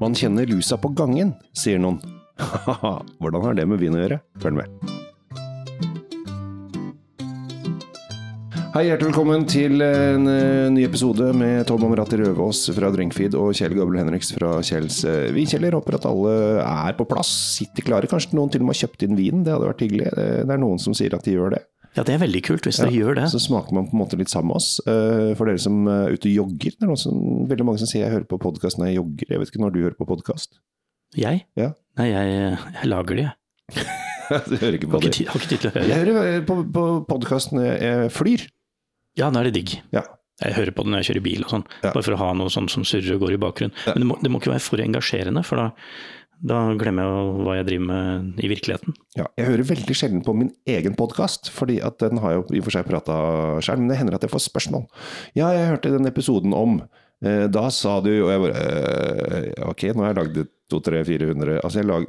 Man kjenner lusa på gangen, sier noen. Haha, hvordan har det med vin å gjøre? Følg med. Hei, hjertelig velkommen til en eh, ny episode med Tom Amrati Røvaas fra Drinkfeed og Kjell Gabel Henriks fra Kjells eh, Vinkjeller. Håper at alle er på plass, sitter klare. Kanskje noen til og med har kjøpt inn vin, det hadde vært hyggelig. Eh, Det er noen som sier at de gjør det. Ja, det er veldig kult hvis dere gjør det. Så smaker man på en måte litt sammen med oss. Eh, For dere som er ute og jogger, det er noen som, veldig mange som sier jeg hører på podkast når jeg jogger. Jeg vet ikke når du hører på podkast? Jeg? Ja. Nei, jeg, jeg lager de, jeg. du hører ikke på det. har ikke tid til å høre. Jeg hører eh, på, på podkast når jeg flyr. Ja, nå er det digg. Ja. Jeg hører på det når jeg kjører bil og sånn, Ja. bare for å ha noe sånn som surrer og går i bakgrunnen. Ja. Men det må, det må ikke være for engasjerende, for da, da glemmer jeg hva jeg driver med i virkeligheten. Ja, jeg hører veldig sjelden på min egen podkast, fordi at den har jeg jo i og for seg prata sjøl, men det hender at jeg får spørsmål. Ja, jeg hørte den episoden om eh, Da sa du Og jeg bare eh, Ok, nå har jeg lagd 200-400 Altså, jeg lag,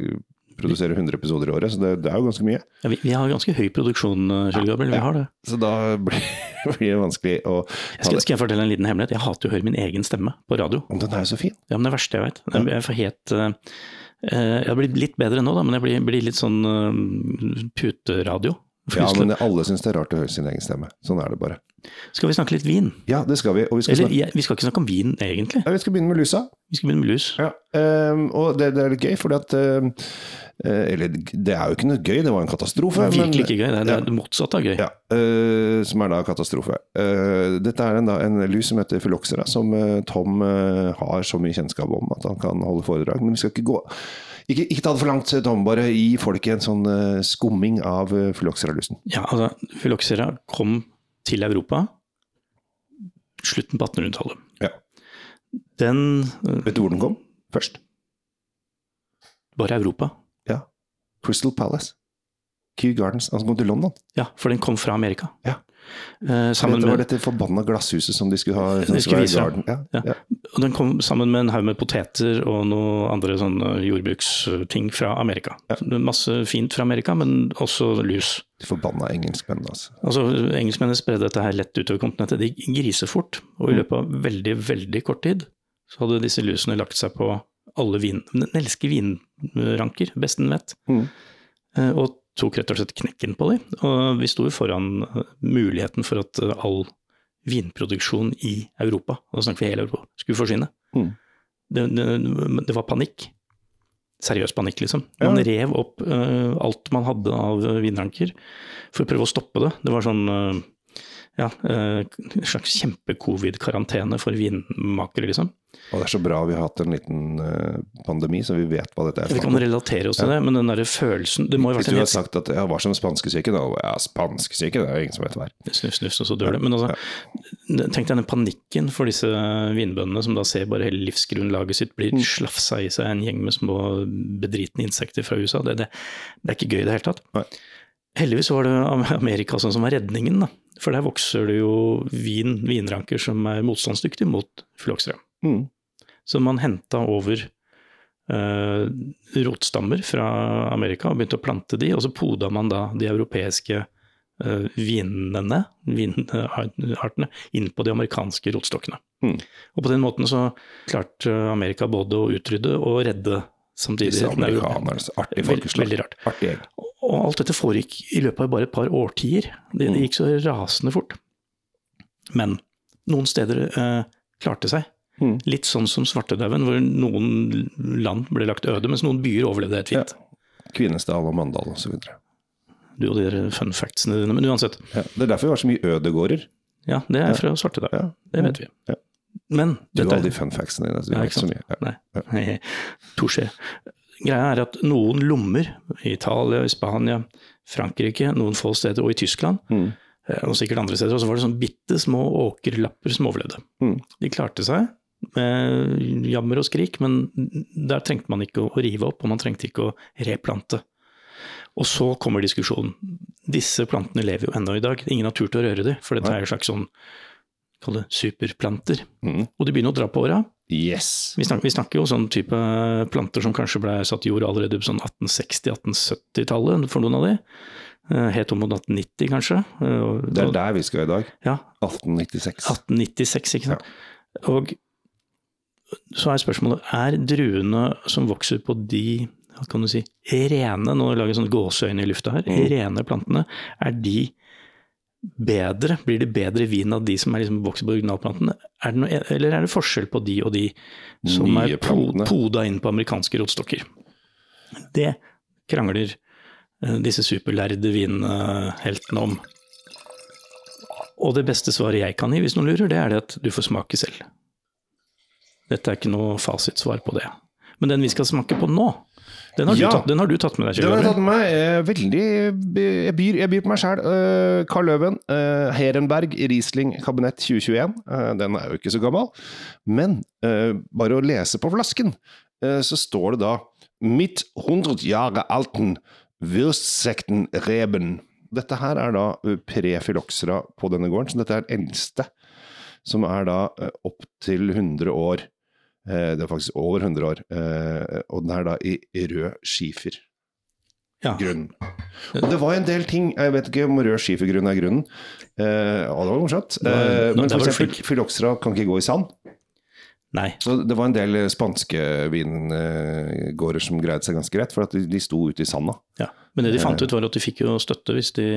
produserer 100 episoder i året, så det, det er jo ganske mye. Ja, vi, vi har ganske høy produksjon, eh, Kjell Gabriel. Vi har det. Så da blir, blir det vanskelig å Skal, skal jeg fortelle en liten hemmelighet? Jeg hater å høre min egen stemme på radio. Men den er jo så fin. Ja, men det verste jeg vet. Jeg får helt Jeg har blitt litt bedre nå, da, men jeg blir, blir litt sånn eh, puteradio. Ja, men alle syns det er rart å høre sin egen stemme. Sånn er det bare. Skal vi snakke litt vin? Ja, det skal vi. Og vi skal, Eller snakke, jeg, vi skal ikke snakke om vin, egentlig. ja, vi skal begynne med lusa. Vi skal begynne med lus. Ja, um, og det, det er litt gøy, fordi at eh, Eller det er jo ikke noe gøy, det var en katastrofe. Det er Virkelig ikke gøy. Det er Ja. det motsatte av gøy. Ja, uh, som er da katastrofe. Uh, dette er en, da, en lus som heter Phylloxera, som uh, Tom eh, har så mye kjennskap om at han kan holde foredrag. Men vi skal ikke gå Ikke, ikke ta det for langt, Tom. Bare gi folk en sånn eh, skumming av uh, Phylloxera-lusen. Ja, altså, Phylloxera kom til Europa slutten på 1800-tallet. Ja. Den eh, Vet du hvor den kom først? Bare Europa. Crystal Palace. Kew Gardens. Altså kom til London. Ja, for den kom fra Amerika. Ja. Eh, sammen det var dette forbanna glasshuset som de skulle ha. Som De skulle vise. Ja, Ja. ja. og den kom sammen med en haug med poteter og noe andre sånne jordbruksting fra Amerika. Ja. Masse fint fra Amerika, men også lus. De forbanna engelskmennene, altså. Altså, Engelskmennene spredde dette her lett utover kontinentet. De griser fort, Og i løpet av veldig, veldig kort tid så hadde disse lusene lagt seg på alle vin... Den elsker vinranker, best den vet. Mm. Eh, Og tok rett og slett knekken på dem. Og vi sto jo foran eh, muligheten for at eh, all vinproduksjon i Europa, og da snakker vi hele Europa, skulle forsvinne. Mm. Det, det, det var panikk. Seriøs panikk, liksom. Ja. Man rev opp uh, alt man hadde av vinranker for å prøve å stoppe det. Det var sånn eh, ja, eh, en slags kjempe-covid-karantene for vinmakere, liksom. Og det er så bra vi har hatt en liten eh, pandemi, så vi vet hva dette er. Vi kan relatere oss til det, men den derre følelsen Det må jo ha Hvis du har sagt at ja, hva som spanskesyken? Da, ja, spanskesyken, det er jo ingen som vet hva er. Snuff, snuff, og så dør det. Men altså, tenk deg den panikken for disse vinbøndene som da ser bare hele livsgrunnlaget sitt blir Mm. slafsa i seg en gjeng med små bedritne insekter fra USA. Det, det, det er ikke gøy i det hele tatt. Nei. Heldigvis var det Amerika sånn som var redningen, da. For der vokser det jo vin, vinranker som er motstandsdyktige mot phylloxera. Mm. Så man henta over uh, rotstammer fra Amerika og begynte å plante de, og så poda man da de europeiske uh, vinene, vinartene, inn på de amerikanske rotstokkene. Mm. Og på den måten så klarte Amerika både å utrydde og redde samtidig. Disse amerikanerne, så folkeslag. Veldig rart. Artig. Og alt dette foregikk i løpet av bare et par årtier. Det, Mm. det gikk så rasende fort. Men noen steder eh, klarte seg. Mm. Litt sånn som svartedauden, hvor noen land ble lagt øde, mens noen byer overlevde helt fint. Kvinesdal og Mandal osv. Du og de der fun factsene dine. Men uansett, Ja, det er derfor vi har så mye ødegårder. ja, det er fra svartedauden. Ja. Det vet vi. Ja. Men Du har de fun factsene dine. så vi Ja, ikke så mye. Ja. Nei. Touché. Greia er at noen lommer, i Italia, i Spania, Frankrike, noen få steder, og i Tyskland, Mm. eh, og sikkert andre steder, og så var det sånn bitte små åkerlapper som overlevde. Mm. De klarte seg med jammer og skrik, men der trengte man ikke å rive opp, og man trengte ikke å replante. Og så kommer diskusjonen. Disse plantene lever jo ennå i dag. Ingen har turt å røre dem, for dette er en slags sånn kall det superplanter. Mm. Og de begynner å dra på åra. Yes. Vi snakker, vi snakker jo sånn type planter som kanskje ble satt i jord allerede på sånn 1860-1870-tallet for noen av de. Eh, Helt om mot 1890 kanskje. Eh, Det er der vi skal i dag. Ja, 1896. 1896, ikke sant. Og så er spørsmålet er druene som vokser på de hva kan du si, rene, nå lager jeg sånne gåseøyne i lufta her, Mm. rene plantene, er de bedre? Blir det bedre vin av de som er liksom vokser på originalplantene? Er det noe, eller er det forskjell på de og de som Nye er plantene. poda inn på amerikanske rotstokker? Det krangler eh, disse superlærde vinheltene om. Og det beste svaret jeg kan gi, hvis noen lurer, det er det at du får smake selv. Dette er ikke noe fasitsvar på det. Men den vi skal smake på nå, den har, Ja. du, tatt, den har du tatt med deg, Kjell Den har jeg tatt med meg. eh, Veldig Jeg byr, jeg byr på meg sjæl. Carl Løven, uh, Herenberg, Riesling kabinett 2021. Uh, Den er jo ikke så gammel. Men eh, bare å lese på flasken, eh, så står det da Mitt 100 Jahre alten Würstsekten Reben. Dette her er da eh, prefiloxera på denne gården, så dette er den eldste. Som er da eh, opp til 100 år. Eh, Det er faktisk over 100 år. eh, Og den er da i rød skifer Ja. grunn. Og det var en del ting, jeg vet ikke om rød skifergrunn er grunnen. Eh, ja, det var morsomt. Eh, men f.eks. Phylloxera kan ikke gå i sand. Nei. Så det var en del spanske vingårder som greide seg ganske greit, for at de, de sto ute i sanda. Ja. Men det de fant ut, var at de fikk jo støtte hvis de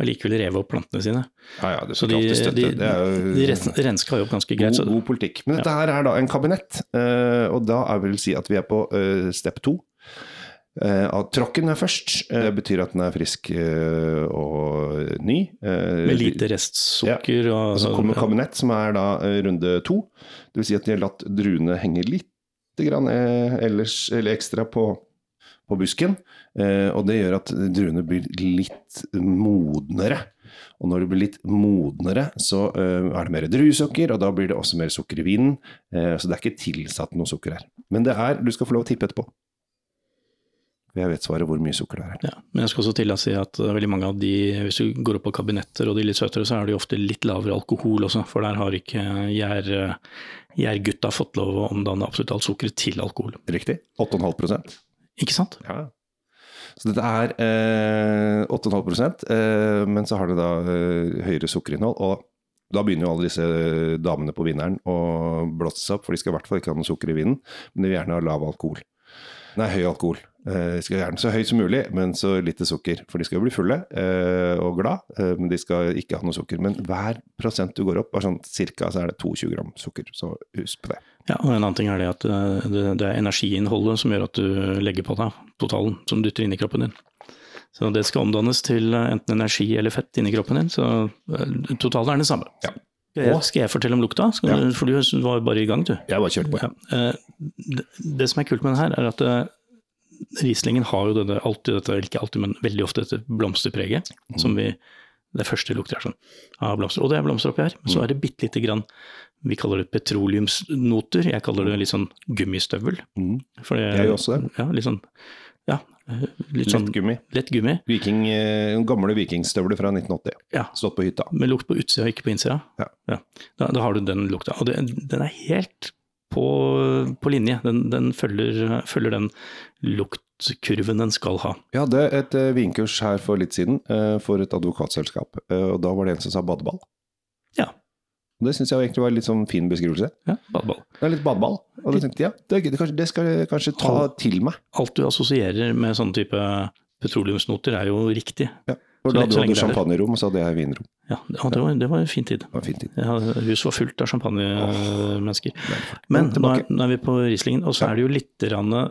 allikevel rev opp plantene sine. Ja, ja, det Så de, de, det er jo de renska jo opp ganske greit. god, god politikk. Men dette her er da en kabinett, eh, og da er vil si at vi er på eh, step to. Eh, at tråkken er først. Betyr at den er frisk og ny. Med lite restsukker ja. Og så kommer kabinett, som er da runde to. Vil si at de har latt druene henge litt grann, ellers, eller ekstra på, på busken. Eh, og det gjør at druene blir litt modnere. Og når det blir litt modnere, så eh, er det mer druesukker, og da blir det også mer sukker i vinen. Eh, så det er ikke tilsatt noe sukker her. Men det er, du skal få lov å tippe etterpå. Jeg vet svaret hvor mye sukker det er. Ja, men jeg skal også til å si at veldig mange av de, hvis du går opp på kabinetter og de litt søtere, så er de ofte litt lavere alkohol også, for der har ikke gjær, gjærgutta fått lov å omdanne absolutt alt sukkeret til alkohol. Riktig? 8,5 Ikke sant? Ja. Så dette er eh, 8,5 eh, men så har det da eh, høyere sukkerinnhold. Og da begynner jo alle disse damene på vinneren å blåse seg opp, for de skal i hvert fall ikke ha noe sukker i vinen, men de vil gjerne ha lav alkohol. Nei, høy alkohol. Eh, de skal gjerne så høy som mulig, men så lite sukker. For de skal jo bli fulle eh, og glad, eh, men de skal ikke ha noe sukker. Men hver prosent du går opp, er sånn cirka så er det 22 gram sukker. Så husk på det. Ja, og En annen ting er det at eh, det, er energiinnholdet som gjør at du legger på deg totalen, som dytter inn i kroppen din. Så det skal omdannes til eh, enten energi eller fett inni kroppen din, så eh, totalen er den samme. Ja. Jeg, skal jeg fortelle om lukta? Ja. For du var bare i gang, du. Jeg bare kjørte på. Ja. eh, Det, som er kult med den her, er at eh, Rieslingen har jo denne, alltid dette, ikke alltid, men veldig ofte dette blomsterpreget. som vi, Det første lukter er sånn av blomster. Og det er blomster oppi her, men så er det bitte lite grann Vi kaller det petroleumsnoter. Jeg kaller det litt sånn gummistøvel. Mm. For det- Jeg gjør også det. Ja, litt sånn ja, eh, litt sånn Lett gummi. lett gummi. Viking, eh, gamle vikingstøvler fra 1980. Ja, Stått på hytta. med lukt på utsida, ikke på innsida. Ja. Da, da har du den lukta. Og det, den er helt på, på linje. Den, den følger, følger den luktkurven den skal ha. Vi hadde et eh, vinkurs her for litt siden eh, for et advokatselskap, eh, og da var det en som sa badeball. Ja. Og det syns jeg egentlig var en litt sånn fin beskrivelse. Ja, badeball. Det er litt badeball. Og da tenkte jeg ja, det, det, skal jeg kanskje ta til meg. Alt du assosierer med sånne type petroleumsnoter er jo riktig. Ja. Og Så da hadde du er champagnerom, og så hadde jeg vinrom. Ja, det, var, det var en fin tid. Var en fin tid. Ja, huset var fullt av champagnemennesker. Men Men nå er, nå er vi på Rieslingen, og så er det jo litt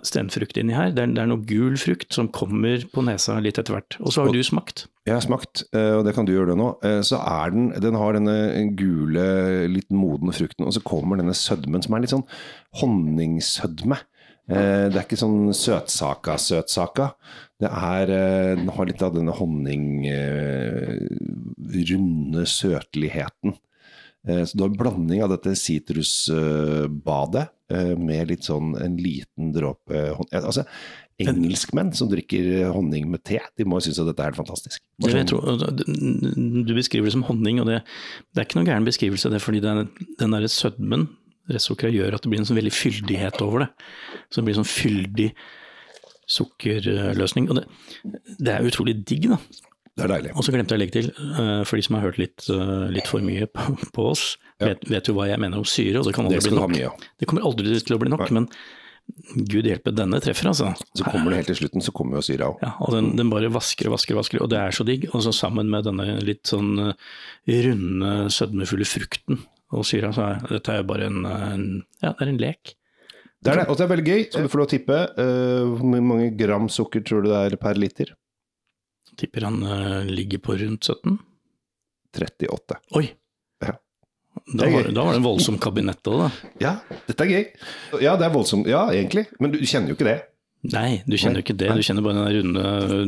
stenfrukt inni her. Det er, det er noe gul frukt som kommer på nesa litt etter hvert. Og så har du smakt. Jeg har smakt, eh, og det kan du gjøre det nå. Eh, Så er den Den har denne gule, litt modne frukten, og så kommer denne sødmen som er litt sånn honningsødme. Eh, Det er ikke sånn søtsaka-søtsaka. Det er eh, Den har litt av denne honning... eh, runde søtligheten. Så du har en blanding av dette sitrusbadet med litt sånn en liten dråpe Altså, engelskmenn som drikker honning med te, de må synes at dette er helt fantastisk. Sånn- tro. Du beskriver det som honning, og det, det er ikke noen gæren beskrivelse. Det er fordi den, den der sødmen, restsukkeret, gjør at det blir en sånn veldig fyldighet over det. Så det blir en sånn fyldig sukkerløsning. Og det, det er utrolig digg, da. Det er deilig. Og så glemte jeg å legge til, eh, for de som har hørt litt, eh, litt for mye på, oss, oss, vet, vet jo hva jeg mener om syre, og det kan aldri det bli nok. mye ja. Det kommer aldri til å bli nok, men gud hjelpe, denne treffer, altså. Så kommer det helt til slutten, så kommer jo syra òg. Ja, og den, den bare vasker og vasker og vasker, og det er så digg. Og så sammen med denne litt sånn eh, runde, sødmefulle frukten og sier så er dette er jo bare en, en Ja, det er en lek. Det er det, og det er veldig gøy. Så du får lov å tippe. Uh, Hvor mange gram sukker tror du det er per liter? Tipper han uh, ligger på rundt 17. 38. Oi! Ja. Da var, da var det en voldsom kabinett òg, da. Ja, dette er gøy. Ja, det er voldsomt. Ja, egentlig. Men du kjenner jo ikke det. Nei, du kjenner jo ikke det. Du kjenner bare den runde,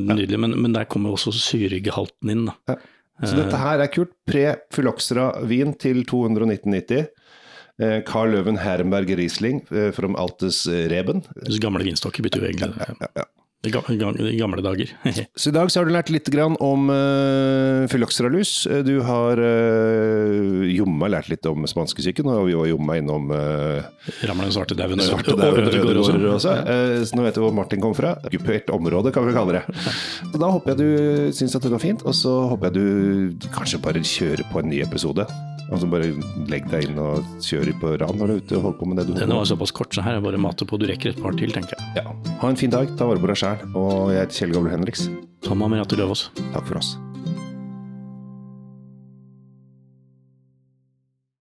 nydelige, men, men der kommer også syregehalten inn. da. Ja. Så dette her er kult. Pre-Fyloxera-vin til 219,90. Eh, Carl Løven Herrenberg Riesling fra from Altes Reben. Så Gamle vinstokker betyr jo egentlig det. Ja, ja, ga- i gamle dager. Så i dag så har du lært litt grann om uh, fyloxeralus. Eh, Du har uh, jomma lært litt om spanskesyken, og vi var jomma innom uh, Ramla den svarte dauen og Ødegård også. Eh, Så nå vet du hvor Martin kom fra. Okkupert område, kan vi kalle det. Så da håper jeg du syns at det var fint, og så håper jeg du kanskje bare kjører på en ny episode. Altså bare legg deg inn og kjør på rad når du er ute og holder på med det du Denne holder var på med. såpass kort, så her er bare mate på. Du rekker et par til, tenker jeg. Ja. Ha en fin dag, ta vare på deg sjæl. Og jeg heter Kjell Gabler Henriks. Tom Amirati Løvaas. Takk for oss.